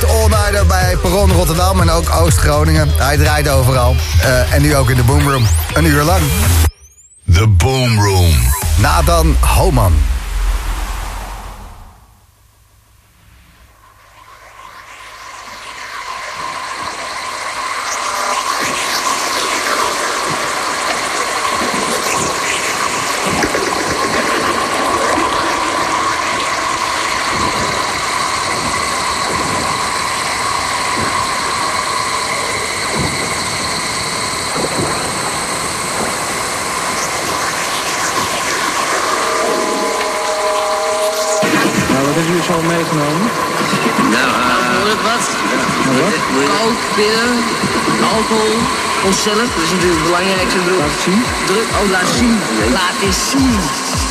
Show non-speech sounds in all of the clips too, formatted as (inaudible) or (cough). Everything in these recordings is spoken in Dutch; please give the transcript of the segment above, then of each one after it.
Noord All bij Perron Rotterdam en ook Oost-Groningen. Hij draait overal. Uh, en nu ook in de Boomroom. Een uur lang. The Boomroom. Nathan Homan. Is natuurlijk het belangrijkste. Laat zien. Druk, oh, laat zien. Laat eens zien.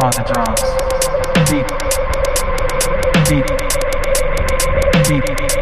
are the drums. Deep, deep, deep.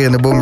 Eerste keer in de Boomroom.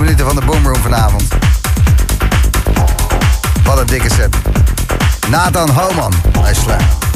minuten van de Boomroom vanavond. Wat een dikke set. Nathan Homan, hij slaat.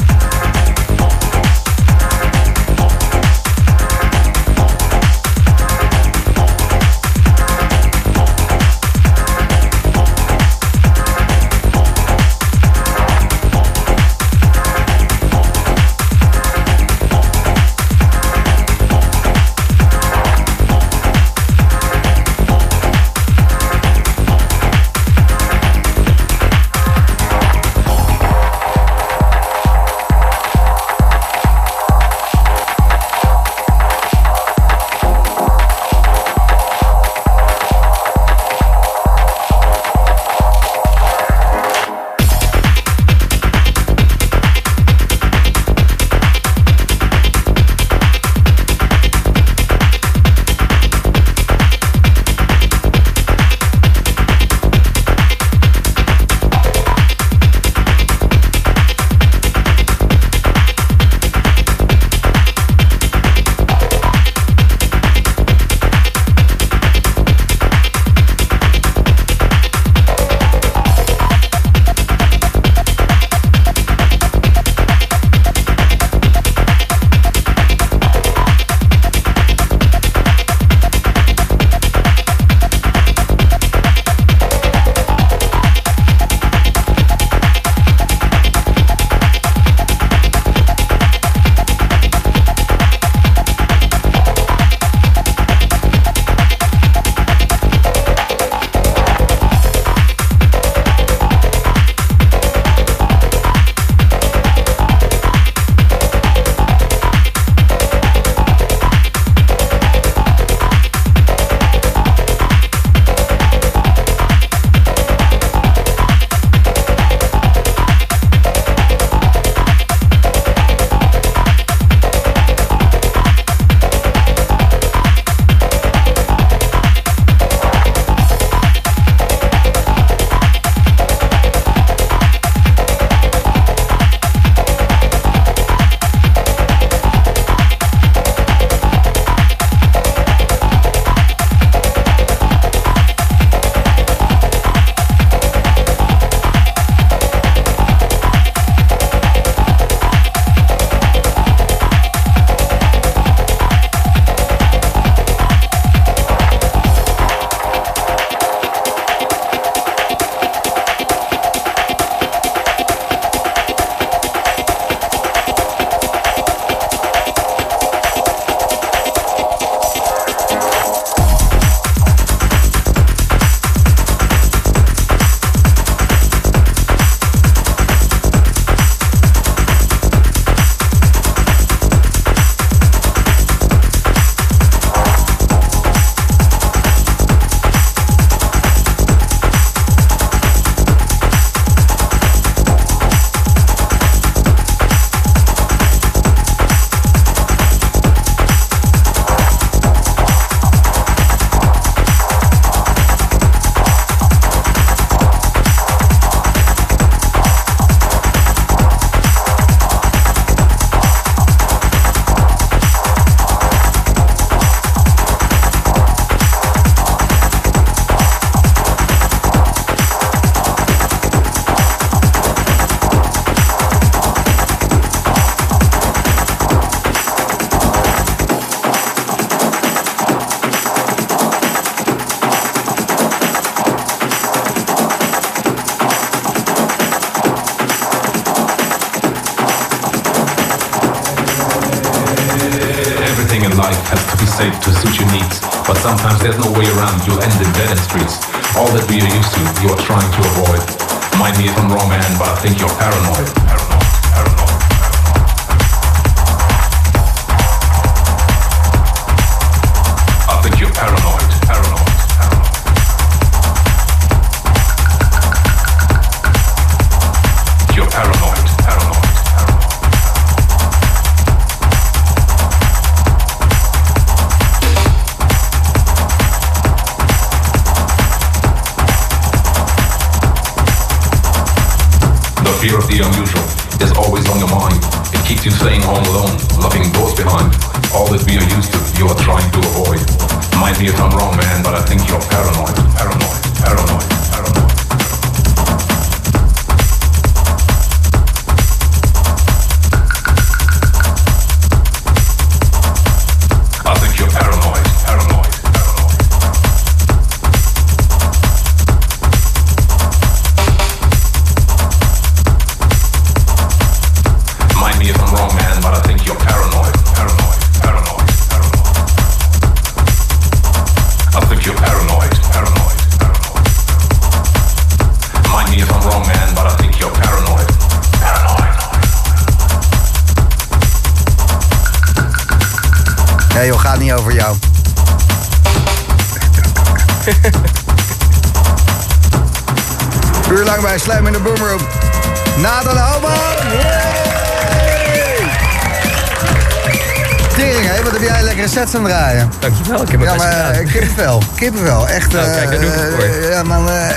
Kippenvel, kippenvel. Echt, Nou, kijk, daar doe ik het voor. eh, ja, man, eh,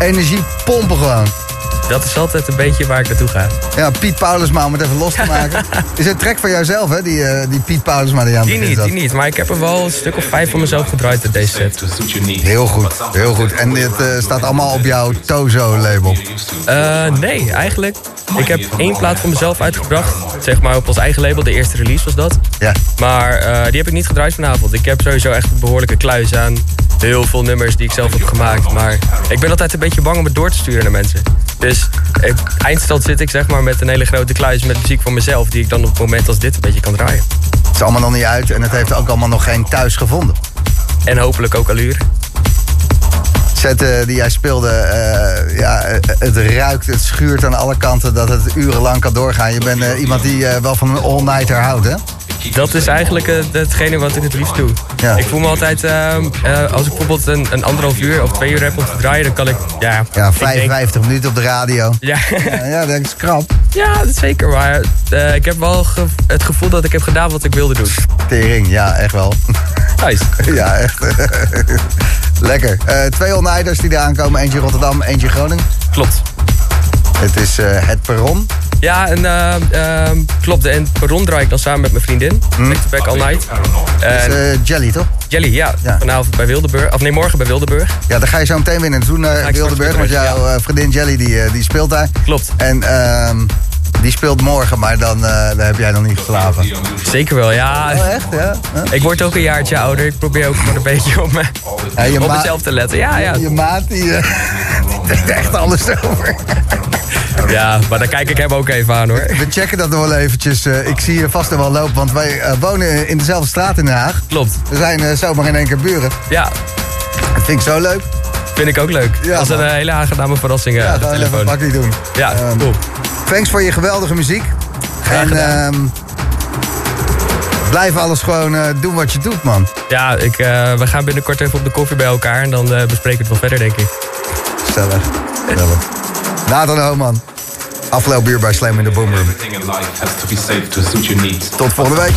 energie pompen gewoon. Dat is altijd een beetje waar ik naartoe ga. Ja, Piet Paulusma, om het even los te maken. (laughs) Is het trek van jouzelf, hè, die, eh, die Piet Paulusma die aan het Die niet, die niet. Maar ik heb er wel een stuk of vijf van mezelf gedraaid uit deze set. Heel goed, heel goed. En dit staat allemaal op jouw Tozo-label. Nee, eigenlijk. Ik heb één plaat van mezelf uitgebracht. Zeg maar op ons eigen label. De eerste release was dat. Ja. Maar eh, die heb ik niet gedraaid vanavond. Ik heb sowieso echt een behoorlijke kluis aan. Heel veel nummers die ik zelf heb gemaakt. Maar ik ben altijd een beetje bang om het door te sturen naar mensen. Dus eindstand zit ik zeg maar met een hele grote kluis met muziek van mezelf. Die ik dan op het moment als dit een beetje kan draaien. Het is allemaal nog niet uit en het heeft ook allemaal nog geen thuis gevonden. En hopelijk ook allure. Set eh, die jij speelde, eh, ja, het ruikt, het schuurt aan alle kanten dat het urenlang kan doorgaan. Je bent eh, iemand die eh, wel van een all-nighter houdt, hè? Dat is eigenlijk eh, hetgene wat ik het liefst doe. Ja. Ik voel me altijd, ehm, eh, als ik bijvoorbeeld een, een anderhalf uur of twee uur heb om te draaien, dan kan ik, ja... Ja, ik denk- 55 minuten op de radio. ja, Ja, ja, dat is krap. ja, dat is zeker. Maar eh, ik heb wel ge- het gevoel dat ik heb gedaan wat ik wilde doen. Tering, ja, echt wel. Nice. (laughs) ja, echt. (laughs) Lekker. Twee all-nighters die eraan komen. Eentje Rotterdam, eentje Groningen. Klopt. Het is het perron. Ja, en ehm, ehm, klopt. En Perron draai ik dan samen met mijn vriendin. Back to back all night. Het is En eh, Jelly, toch? Jelly, ja, Ja. Vanavond bij Wildeburg. Of nee, morgen bij Wildeburg. Ja, daar ga je zo meteen weer naartoe naar straks Wildeburg. Want jouw eh, vriendin Jelly die, eh, die speelt daar. Klopt. En ehm, die speelt morgen, maar dan, eh, heb jij nog niet geslapen. Zeker wel, ja. Oh, echt? Ja? Huh? Ik word ook een jaartje ouder. Ik probeer ook gewoon een beetje op, me, Ja, op mezelf te letten. Ja, ja. Je maat, die, eh, (laughs) die denkt echt alles over. (laughs) Ja, maar daar kijk ik hem ook even aan hoor. We checken dat nog wel eventjes. Eh, ik zie je vast nog wel lopen, want wij wonen in dezelfde straat in Den Haag. Klopt. We zijn zomaar in één keer buren. Ja, Dat vind ik zo leuk. Vind ik ook leuk. Ja, Dat is een eh, hele aangename verrassing eh, Ja, even een telefoon. bakje doen. Ja, Ehm, cool. Thanks voor je geweldige muziek. Graag en ehm, blijf alles gewoon eh, doen wat je doet, man. Ja, ik, eh, we gaan binnenkort even op de koffie bij elkaar en dan eh, bespreken we het wel verder, denk ik. Stellig. Stellig. Nathan Homan. Afgelopen uur bij Slam in de Boomroom. Everything in life has to be safe to suit your needs. Tot volgende week.